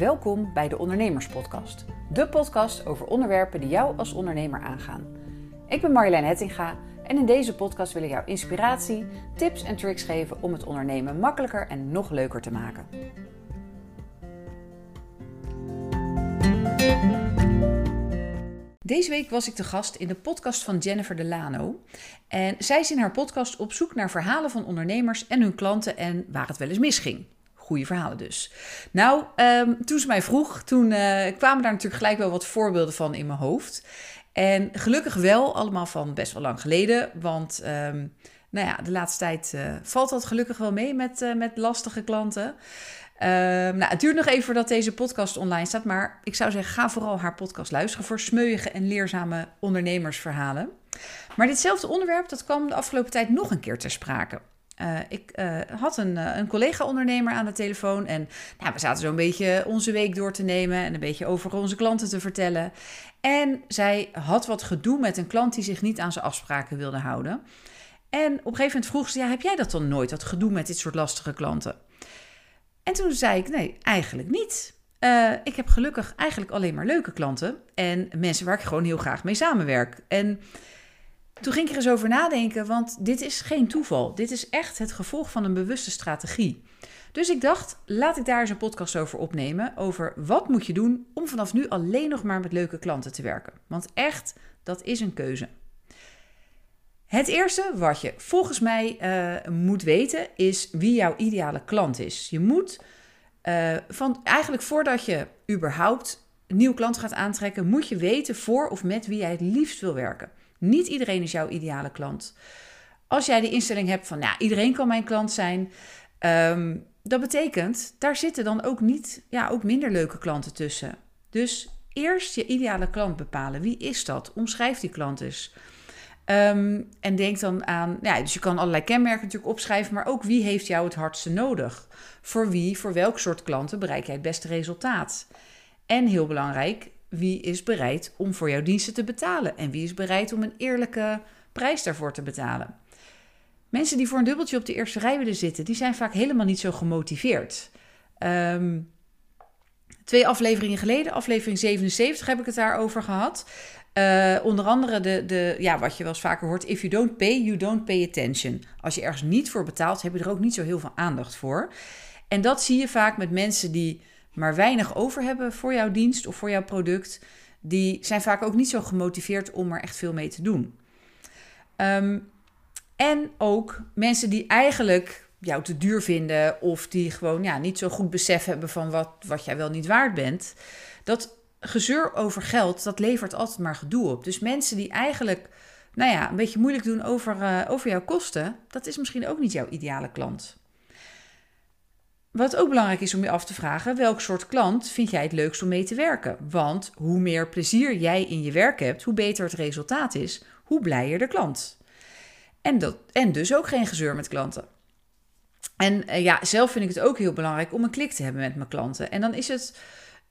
Welkom bij de Ondernemerspodcast. De podcast over onderwerpen die jou als ondernemer aangaan. Ik ben Marjolein Hettinga en in deze podcast wil ik jou inspiratie, tips en tricks geven om het ondernemen makkelijker en nog leuker te maken. Deze week was ik te gast in de podcast van Jennifer Delano. En zij is in haar podcast op zoek naar verhalen van ondernemers en hun klanten en waar het wel eens misging. Goede verhalen dus. Nou, ehm, toen ze mij vroeg, toen eh, kwamen daar natuurlijk gelijk wel wat voorbeelden van in mijn hoofd. En gelukkig wel allemaal van best wel lang geleden. Want ehm, nou ja, de laatste tijd uh, valt dat gelukkig wel mee met, uh, met lastige klanten. Ehm, nou, het duurt nog even voordat deze podcast online staat. Maar ik zou zeggen, ga vooral haar podcast luisteren voor smeuïge en leerzame ondernemersverhalen. Maar ditzelfde onderwerp dat kwam de afgelopen tijd nog een keer ter sprake. Uh, ik uh, had een, uh, een collega-ondernemer aan de telefoon en nou, we zaten zo'n beetje onze week door te nemen en een beetje over onze klanten te vertellen. En zij had wat gedoe met een klant die zich niet aan zijn afspraken wilde houden. En op een gegeven moment vroeg ze, ja, heb jij dat dan nooit, dat gedoe met dit soort lastige klanten? En toen zei ik, nee, eigenlijk niet. ik heb gelukkig eigenlijk alleen maar leuke klanten en mensen waar ik gewoon heel graag mee samenwerk. En toen ging ik er eens over nadenken, want dit is geen toeval. Dit is echt het gevolg van een bewuste strategie. Dus ik dacht, laat ik daar eens een podcast over opnemen. Over wat moet je doen om vanaf nu alleen nog maar met leuke klanten te werken. Want echt, dat is een keuze. Het eerste wat je volgens mij uh, moet weten is wie jouw ideale klant is. Je moet uh, van eigenlijk voordat je überhaupt nieuwe klanten gaat aantrekken, moet je weten voor of met wie jij het liefst wil werken. Niet iedereen is jouw ideale klant. Als jij de instelling hebt van, nou, iedereen kan mijn klant zijn, um, dat betekent, daar zitten dan ook niet, ja, ook minder leuke klanten tussen. Dus eerst je ideale klant bepalen. Wie is dat? Omschrijf die klant eens. Um, en denk dan aan, ja, dus je kan allerlei kenmerken natuurlijk opschrijven, maar ook wie heeft jou het hardste nodig? Voor wie, voor welk soort klanten bereik jij het beste resultaat? En heel belangrijk, wie is bereid om voor jouw diensten te betalen en wie is bereid om een eerlijke prijs daarvoor te betalen. Mensen die voor een dubbeltje op de eerste rij willen zitten, die zijn vaak helemaal niet zo gemotiveerd. Um, twee afleveringen geleden, aflevering 77, heb ik het daarover gehad. Uh, onder andere de, de, ja, wat je wel eens vaker hoort: if you don't pay, you don't pay attention. Als je ergens niet voor betaalt, heb je er ook niet zo heel veel aandacht voor. En dat zie je vaak met mensen die maar weinig over hebben voor jouw dienst of voor jouw product, die zijn vaak ook niet zo gemotiveerd om er echt veel mee te doen. Um, en ook mensen die eigenlijk jou te duur vinden of die gewoon ja, niet zo goed besef hebben van wat, wat jij wel niet waard bent. Dat gezeur over geld, dat levert altijd maar gedoe op. Dus mensen die eigenlijk nou ja, een beetje moeilijk doen over, uh, over jouw kosten, dat is misschien ook niet jouw ideale klant. Wat ook belangrijk is om je af te vragen, welk soort klant vind jij het leukst om mee te werken? Want hoe meer plezier jij in je werk hebt, hoe beter het resultaat is, hoe blijer de klant. En, dat, en dus ook geen gezeur met klanten. En uh, ja, zelf vind ik het ook heel belangrijk om een klik te hebben met mijn klanten. En dan is het,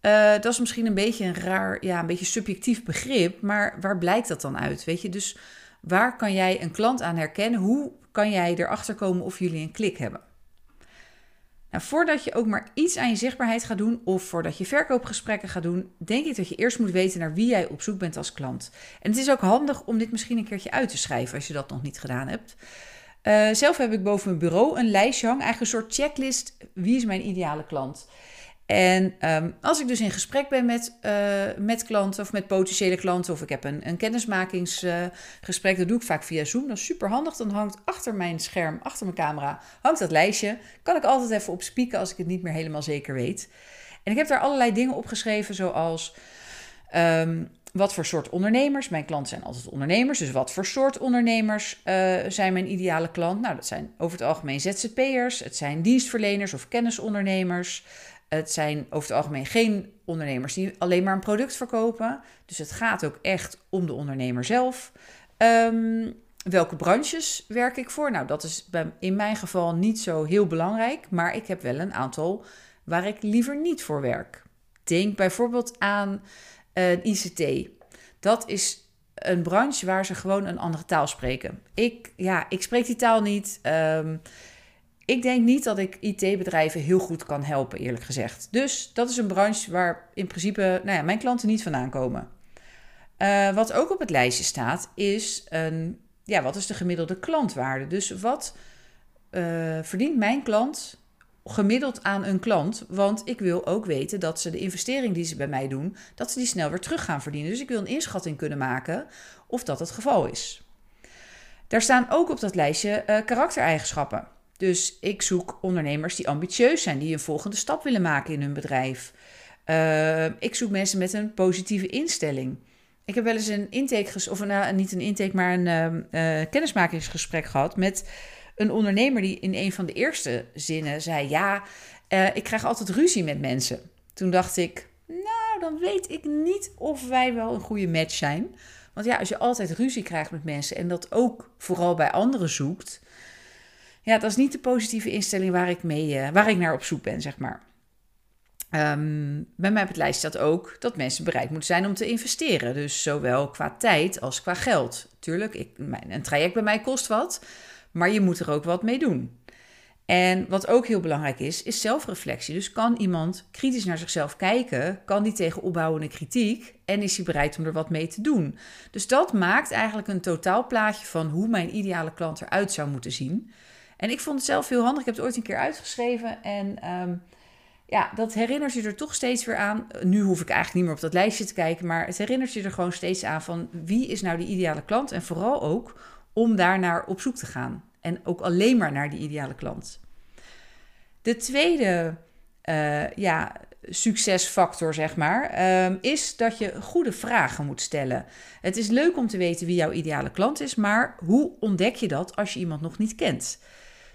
uh, dat is misschien een beetje een raar, ja, een beetje subjectief begrip, maar waar blijkt dat dan uit? Weet je, dus waar kan jij een klant aan herkennen? Hoe kan jij erachter komen of jullie een klik hebben? Nou, voordat je ook maar iets aan je zichtbaarheid gaat doen of voordat je verkoopgesprekken gaat doen, denk ik dat je eerst moet weten naar wie jij op zoek bent als klant. En het is ook handig om dit misschien een keertje uit te schrijven als je dat nog niet gedaan hebt. Uh, zelf heb ik boven mijn bureau een lijstje hangen, eigenlijk een soort checklist. Wie is mijn ideale klant? En um, als ik dus in gesprek ben met, uh, met klanten of met potentiële klanten, of ik heb een, een kennismakingsgesprek, uh, dat doe ik vaak via Zoom. Dat is super handig. Dan hangt achter mijn scherm, achter mijn camera, hangt dat lijstje. Kan ik altijd even op spieken als ik het niet meer helemaal zeker weet. En ik heb daar allerlei dingen opgeschreven, zoals um, wat voor soort ondernemers. Mijn klanten zijn altijd ondernemers, dus wat voor soort ondernemers uh, zijn mijn ideale klant? Nou, dat zijn over het algemeen ZZP'ers, het zijn dienstverleners of kennisondernemers. Het zijn over het algemeen geen ondernemers die alleen maar een product verkopen. Dus het gaat ook echt om de ondernemer zelf. Um, welke branches werk ik voor? Nou, dat is in mijn geval niet zo heel belangrijk. Maar ik heb wel een aantal waar ik liever niet voor werk. Denk bijvoorbeeld aan uh, ICT. Dat is een branche waar ze gewoon een andere taal spreken. Ik, ja, ik spreek die taal niet. Um, Ik denk niet dat ik IT-bedrijven heel goed kan helpen, eerlijk gezegd. Dus dat is een branche waar in principe nou ja, mijn klanten niet vandaan komen. Uh, wat ook op het lijstje staat, is een, ja, wat is de gemiddelde klantwaarde? Dus wat uh, verdient mijn klant gemiddeld aan een klant. Want ik wil ook weten dat ze de investering die ze bij mij doen, dat ze die snel weer terug gaan verdienen. Dus ik wil een inschatting kunnen maken of dat het geval is. Daar staan ook op dat lijstje uh, karaktereigenschappen. Dus ik zoek ondernemers die ambitieus zijn, die een volgende stap willen maken in hun bedrijf. Uh, ik zoek mensen met een positieve instelling. Ik heb wel eens een intake, of nou, niet een intake, maar een uh, kennismakingsgesprek gehad met een ondernemer die in een van de eerste zinnen zei: Ja, ik krijg altijd ruzie met mensen. Toen dacht ik: Nou, dan weet ik niet of wij wel een goede match zijn. Want ja, als je altijd ruzie krijgt met mensen en dat ook vooral bij anderen zoekt, ja, dat is niet de positieve instelling waar ik, mee, uh, waar ik naar op zoek ben, zeg maar. Um, bij mij op het lijst staat ook dat mensen bereid moeten zijn om te investeren. Dus zowel qua tijd als qua geld. Tuurlijk, ik, mijn, een traject bij mij kost wat maar je moet er ook wat mee doen. En wat ook heel belangrijk is, is zelfreflectie. Dus kan iemand kritisch naar zichzelf kijken? Kan die tegen opbouwende kritiek? En is hij bereid om er wat mee te doen? Dus dat maakt eigenlijk een totaalplaatje van hoe mijn ideale klant eruit zou moeten zien. En ik vond het zelf heel handig. Ik heb het ooit een keer uitgeschreven. En um, ja, dat herinnert je er toch steeds weer aan. Nu hoef ik eigenlijk niet meer op dat lijstje te kijken. Maar het herinnert je er gewoon steeds aan van wie is nou die ideale klant? En vooral ook om daar naar op zoek te gaan. En ook alleen maar naar die ideale klant. De tweede uh, ja, succesfactor, zeg maar, uh, is dat je goede vragen moet stellen. Het is leuk om te weten wie jouw ideale klant is, maar hoe ontdek je dat als je iemand nog niet kent?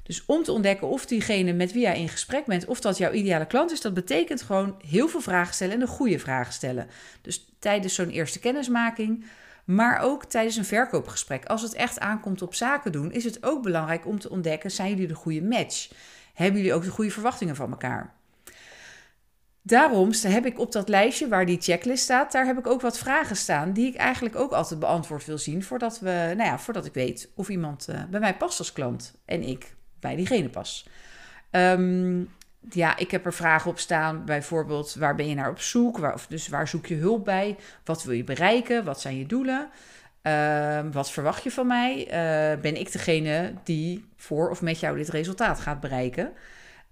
Dus om te ontdekken of diegene met wie jij in gesprek bent, of dat jouw ideale klant is, dat betekent gewoon heel veel vragen stellen en de goede vragen stellen. Dus tijdens zo'n eerste kennismaking maar ook tijdens een verkoopgesprek. Als het echt aankomt op zaken doen, is het ook belangrijk om te ontdekken: zijn jullie de goede match? Hebben jullie ook de goede verwachtingen van elkaar? Daarom heb ik op dat lijstje waar die checklist staat, daar heb ik ook wat vragen staan die ik eigenlijk ook altijd beantwoord wil zien voordat, we, nou ja, voordat ik weet of iemand uh, bij mij past als klant en ik bij diegene pas. Um, ja, ik heb er vragen op staan, bijvoorbeeld waar ben je naar op zoek? Waar, of dus waar zoek je hulp bij? Wat wil je bereiken? Wat zijn je doelen? Uh, wat verwacht je van mij? Uh, ben ik degene die voor of met jou dit resultaat gaat bereiken?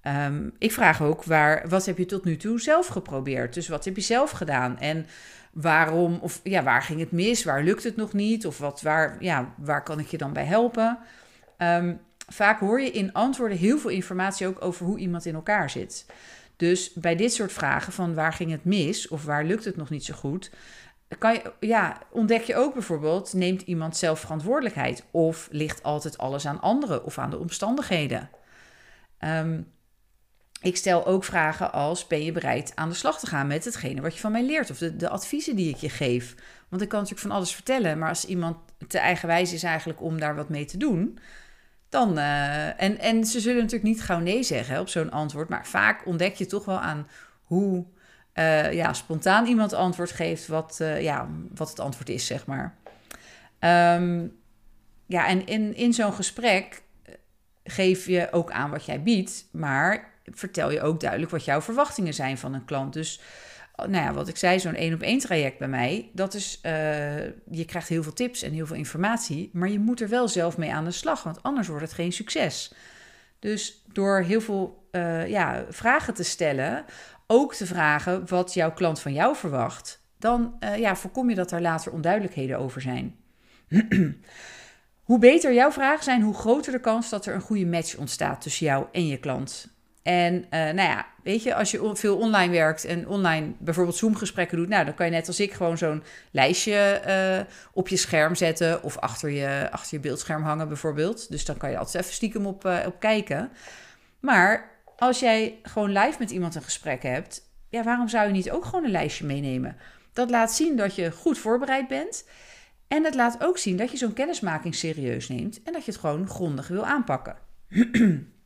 Um, ik vraag ook waar, wat heb je tot nu toe zelf geprobeerd? Dus wat heb je zelf gedaan? En waarom, of ja, waar ging het mis? Waar lukt het nog niet? Of wat, waar, ja, waar kan ik je dan bij helpen? Vaak hoor je in antwoorden heel veel informatie ook over hoe iemand in elkaar zit. Dus bij dit soort vragen van waar ging het mis of waar lukt het nog niet zo goed, kan je, ja, ontdek je ook bijvoorbeeld, neemt iemand zelf verantwoordelijkheid of ligt altijd alles aan anderen of aan de omstandigheden? Um, ik stel ook vragen als: ben je bereid aan de slag te gaan met hetgene wat je van mij leert of de, de adviezen die ik je geef? Want ik kan natuurlijk van alles vertellen, maar als iemand te eigenwijs is eigenlijk om daar wat mee te doen, dan, uh, en, en ze zullen natuurlijk niet gauw nee zeggen op zo'n antwoord, maar vaak ontdek je toch wel aan hoe uh, ja, spontaan iemand antwoord geeft, wat, uh, ja, wat het antwoord is, zeg maar. Um, ja, en in, in zo'n gesprek geef je ook aan wat jij biedt, maar vertel je ook duidelijk wat jouw verwachtingen zijn van een klant. Dus nou ja, wat ik zei, zo'n één op één traject bij mij, dat is, uh, je krijgt heel veel tips en heel veel informatie, maar je moet er wel zelf mee aan de slag, want anders wordt het geen succes. Dus door heel veel uh, ja, vragen te stellen, ook te vragen wat jouw klant van jou verwacht, dan uh, ja, voorkom je dat er later onduidelijkheden over zijn. hoe beter jouw vragen zijn, hoe groter de kans dat er een goede match ontstaat tussen jou en je klant. En uh, nou ja, weet je, als je veel online werkt en online bijvoorbeeld Zoom-gesprekken doet, nou, dan kan je net als ik gewoon zo'n lijstje uh, op je scherm zetten of achter je, achter je beeldscherm hangen bijvoorbeeld. Dus dan kan je altijd even stiekem op, uh, op kijken. Maar als jij gewoon live met iemand een gesprek hebt, ja, waarom zou je niet ook gewoon een lijstje meenemen? Dat laat zien dat je goed voorbereid bent. En het laat ook zien dat je zo'n kennismaking serieus neemt en dat je het gewoon grondig wil aanpakken.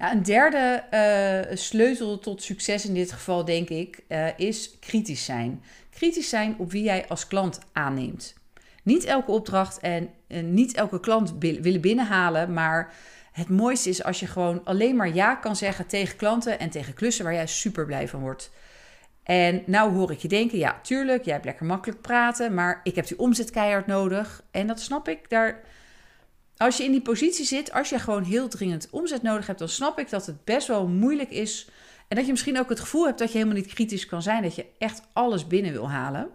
Een derde uh, sleutel tot succes in dit geval, denk ik, uh, is kritisch zijn. Kritisch zijn op wie jij als klant aanneemt. Niet elke opdracht en niet elke klant willen binnenhalen, maar het mooiste is als je gewoon alleen maar ja kan zeggen tegen klanten en tegen klussen waar jij super blij van wordt. En nou hoor ik je denken, ja, tuurlijk, jij hebt lekker makkelijk praten, maar ik heb die omzet keihard nodig. En dat snap ik. Daar, als je in die positie zit, als je gewoon heel dringend omzet nodig hebt, dan snap ik dat het best wel moeilijk is. En dat je misschien ook het gevoel hebt dat je helemaal niet kritisch kan zijn, dat je echt alles binnen wil halen.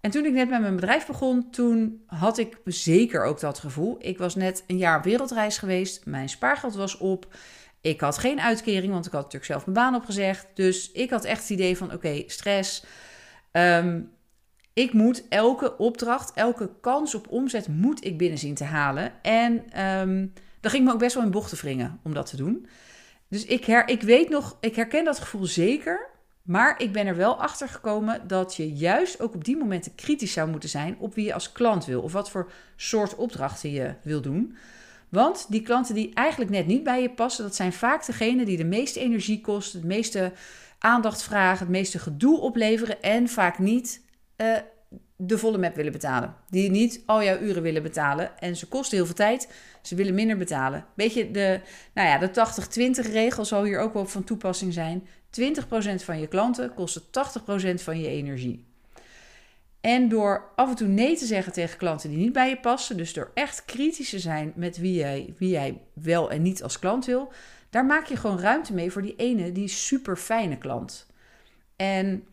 En toen ik net met mijn bedrijf begon, toen had ik zeker ook dat gevoel. Ik was net een jaar wereldreis geweest, mijn spaargeld was op. Ik had geen uitkering, want ik had natuurlijk zelf mijn baan opgezegd. Dus ik had echt het idee van: oké, stress. Ehm, ik moet elke opdracht, elke kans op omzet moet ik binnen zien te halen. En um, ging me ook best wel in bochten wringen om dat te doen. Dus ik, her, ik weet nog, ik herken dat gevoel zeker. Maar ik ben er wel achter gekomen dat je juist ook op die momenten kritisch zou moeten zijn op wie je als klant wil. Of wat voor soort opdrachten je wil doen. Want die klanten die eigenlijk net niet bij je passen, dat zijn vaak degenen die de meeste energie kosten, het meeste aandacht vragen, het meeste gedoe opleveren en vaak niet uh, de volle map willen betalen. Die niet al jouw uren willen betalen en ze kosten heel veel tijd, ze willen minder betalen. Beetje de, nou ja, de 80-20 regel zal hier ook wel van toepassing zijn. 20% van je klanten kosten 80% van je energie. En door af en toe nee te zeggen tegen klanten die niet bij je passen, dus door echt kritisch te zijn met wie jij, wie jij wel en niet als klant wil, daar maak je gewoon ruimte mee voor die ene, die super fijne klant. En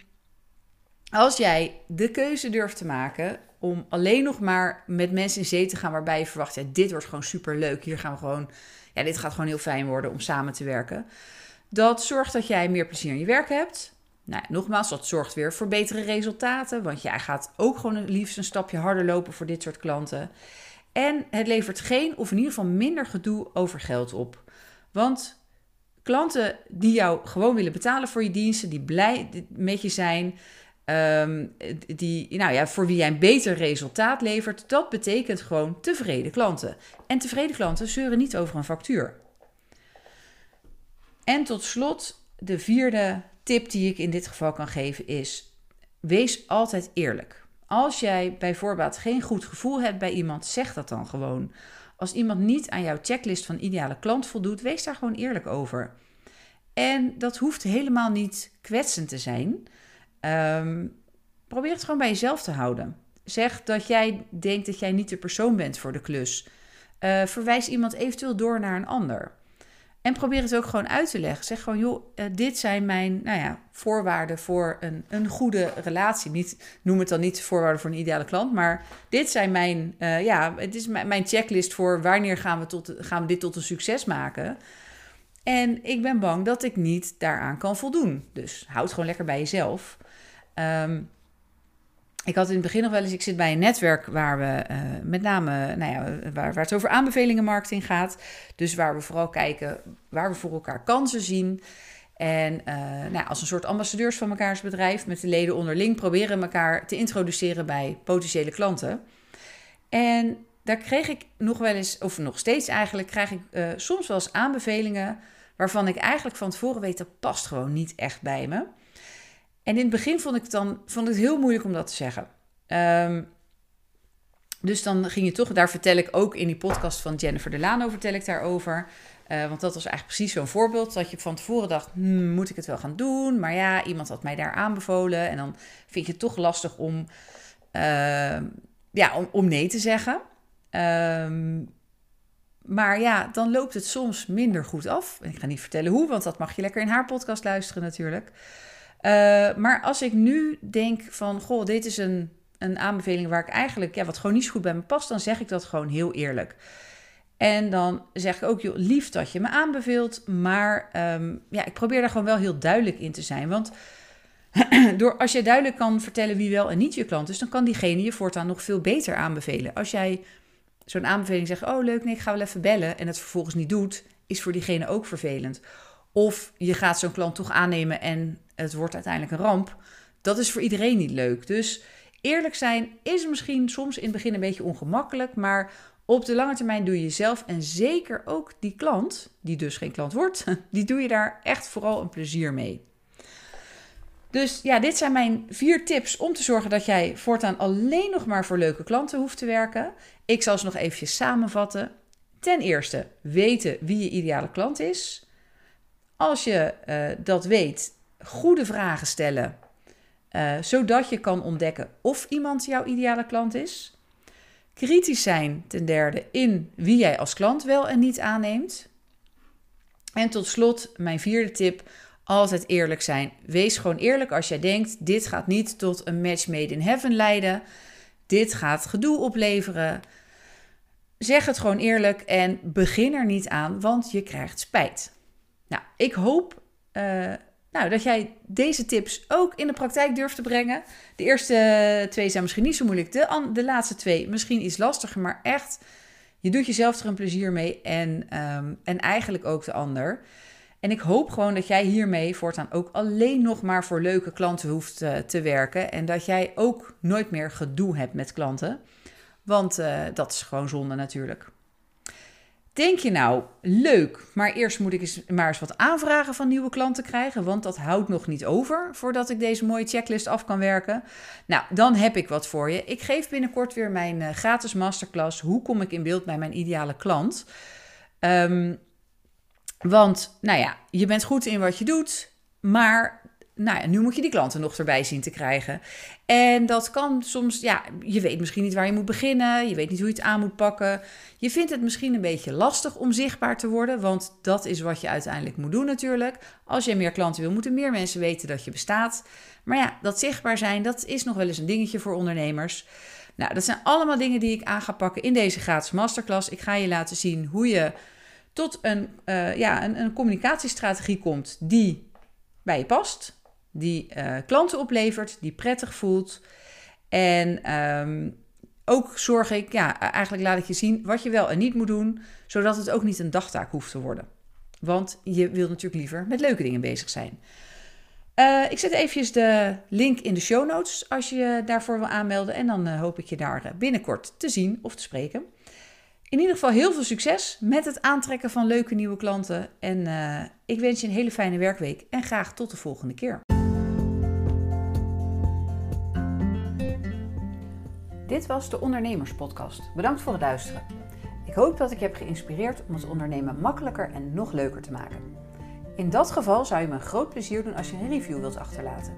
als jij de keuze durft te maken om alleen nog maar met mensen in zee te gaan waarbij je verwacht, ja, dit wordt gewoon super leuk, hier gaan we gewoon, ja, dit gaat gewoon heel fijn worden om samen te werken. Dat zorgt dat jij meer plezier in je werk hebt. Nou, nogmaals, dat zorgt weer voor betere resultaten, want jij gaat ook gewoon liefst een stapje harder lopen voor dit soort klanten. En het levert geen of in ieder geval minder gedoe over geld op. Want klanten die jou gewoon willen betalen voor je diensten, die blij met je zijn, ehm, die, nou ja, voor wie jij een beter resultaat levert, dat betekent gewoon tevreden klanten. En tevreden klanten zeuren niet over een factuur. En tot slot, de vierde tip die ik in dit geval kan geven is: wees altijd eerlijk. Als jij bijvoorbeeld geen goed gevoel hebt bij iemand, zeg dat dan gewoon. Als iemand niet aan jouw checklist van ideale klant voldoet, wees daar gewoon eerlijk over. En dat hoeft helemaal niet kwetsend te zijn. Ehm, probeer het gewoon bij jezelf te houden. Zeg dat jij denkt dat jij niet de persoon bent voor de klus. Uh, verwijs iemand eventueel door naar een ander. En probeer het ook gewoon uit te leggen. Zeg gewoon, joh, uh, dit zijn mijn nou ja, voorwaarden voor een, een goede relatie. Niet, noem het dan niet voorwaarden voor een ideale klant, maar dit zijn mijn, uh, ja, het is mijn checklist voor wanneer gaan we, tot, gaan we dit tot een succes maken. En ik ben bang dat ik niet daaraan kan voldoen. Dus houd gewoon lekker bij jezelf. Um, ik had in het begin nog wel eens, ik zit bij een netwerk waar we uh, met name, nou ja, waar, waar het over aanbevelingenmarketing gaat. Dus waar we vooral kijken waar we voor elkaar kansen zien. En uh, nou, als een soort ambassadeurs van mekaars bedrijf met de leden onderling proberen elkaar te introduceren bij potentiële klanten. En daar kreeg ik nog wel eens, of nog steeds eigenlijk, krijg ik uh, soms wel eens aanbevelingen waarvan ik eigenlijk van tevoren weet dat past gewoon niet echt bij me. En in het begin vond ik het dan vond het heel moeilijk om dat te zeggen. Um, dus dan ging je toch, daar vertel ik ook in die podcast van Jennifer Delano, vertel ik daarover. Uh, want dat was eigenlijk precies zo'n voorbeeld. Dat je van tevoren dacht, hmm, moet ik het wel gaan doen? Maar ja, iemand had mij daar aanbevolen. En dan vind je het toch lastig om, uh, ja, om, om, nee te zeggen. Um, maar ja, dan loopt het soms minder goed af. En ik ga niet vertellen hoe, want dat mag je lekker in haar podcast luisteren natuurlijk. Uh, maar als ik nu denk van, goh, dit is een, een aanbeveling waar ik eigenlijk, ja, wat gewoon niet zo goed bij me past, dan zeg ik dat gewoon heel eerlijk. En dan zeg ik ook, joh, lief dat je me aanbeveelt, maar um, ja, ik probeer daar gewoon wel heel duidelijk in te zijn. Want door, als je duidelijk kan vertellen wie wel en niet je klant is, dan kan diegene je voortaan nog veel beter aanbevelen. Als jij zo'n aanbeveling zegt, oh leuk, nee, ik ga wel even bellen, en het vervolgens niet doet, is voor diegene ook vervelend. Of je gaat zo'n klant toch aannemen en het wordt uiteindelijk een ramp. Dat is voor iedereen niet leuk. Dus eerlijk zijn is misschien soms in het begin een beetje ongemakkelijk, maar op de lange termijn doe je jezelf en zeker ook die klant, die dus geen klant wordt, die doe je daar echt vooral een plezier mee. Dus ja, dit zijn mijn vier tips om te zorgen dat jij voortaan alleen nog maar voor leuke klanten hoeft te werken. Ik zal ze nog eventjes samenvatten. Ten eerste, weten wie je ideale klant is. Als je uh, dat weet, goede vragen stellen, uh, zodat je kan ontdekken of iemand jouw ideale klant is. Kritisch zijn, ten derde, in wie jij als klant wel en niet aanneemt. En tot slot, mijn vierde tip: altijd eerlijk zijn. Wees gewoon eerlijk als jij denkt: dit gaat niet tot een match made in heaven leiden. Dit gaat gedoe opleveren. Zeg het gewoon eerlijk en begin er niet aan, want je krijgt spijt. Nou, ik hoop uh, nou, dat jij deze tips ook in de praktijk durft te brengen. De eerste twee zijn misschien niet zo moeilijk. De, de laatste twee misschien iets lastiger, maar echt, je doet jezelf er een plezier mee en, um, en eigenlijk ook de ander. En ik hoop gewoon dat jij hiermee voortaan ook alleen nog maar voor leuke klanten hoeft uh, te werken. En dat jij ook nooit meer gedoe hebt met klanten. Want uh, dat is gewoon zonde natuurlijk. Denk je nou, leuk, maar eerst moet ik eens, maar eens wat aanvragen van nieuwe klanten krijgen, want dat houdt nog niet over voordat ik deze mooie checklist af kan werken? Nou, dan heb ik wat voor je. Ik geef binnenkort weer mijn uh, gratis masterclass Hoe kom ik in beeld bij mijn ideale klant? Um, want, nou ja, je bent goed in wat je doet, maar nou ja, nu moet je die klanten nog erbij zien te krijgen. En dat kan soms, ja, je weet misschien niet waar je moet beginnen. Je weet niet hoe je het aan moet pakken. Je vindt het misschien een beetje lastig om zichtbaar te worden, want dat is wat je uiteindelijk moet doen natuurlijk. Als je meer klanten wil, moeten meer mensen weten dat je bestaat. Maar ja, dat zichtbaar zijn, dat is nog wel eens een dingetje voor ondernemers. Nou, dat zijn allemaal dingen die ik aan ga pakken in deze gratis masterclass. Ik ga je laten zien hoe je tot een, uh, ja, een, een communicatiestrategie komt die bij je past die uh, klanten oplevert, die prettig voelt. En um, ook zorg ik, ja, eigenlijk laat ik je zien wat je wel en niet moet doen, zodat het ook niet een dagtaak hoeft te worden. Want je wilt natuurlijk liever met leuke dingen bezig zijn. Uh, ik zet eventjes de link in de show notes als je daarvoor wil aanmelden. En dan uh, hoop ik je daar binnenkort te zien of te spreken. In ieder geval heel veel succes met het aantrekken van leuke nieuwe klanten. En ik wens je een hele fijne werkweek en graag tot de volgende keer. Dit was de Ondernemerspodcast. Bedankt voor het luisteren. Ik hoop dat ik heb geïnspireerd om het ondernemen makkelijker en nog leuker te maken. In dat geval zou je me een groot plezier doen als je een review wilt achterlaten.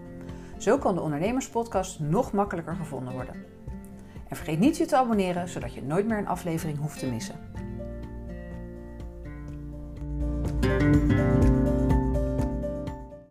Zo kan de Ondernemerspodcast nog makkelijker gevonden worden. En vergeet niet je te abonneren, zodat je nooit meer een aflevering hoeft te missen.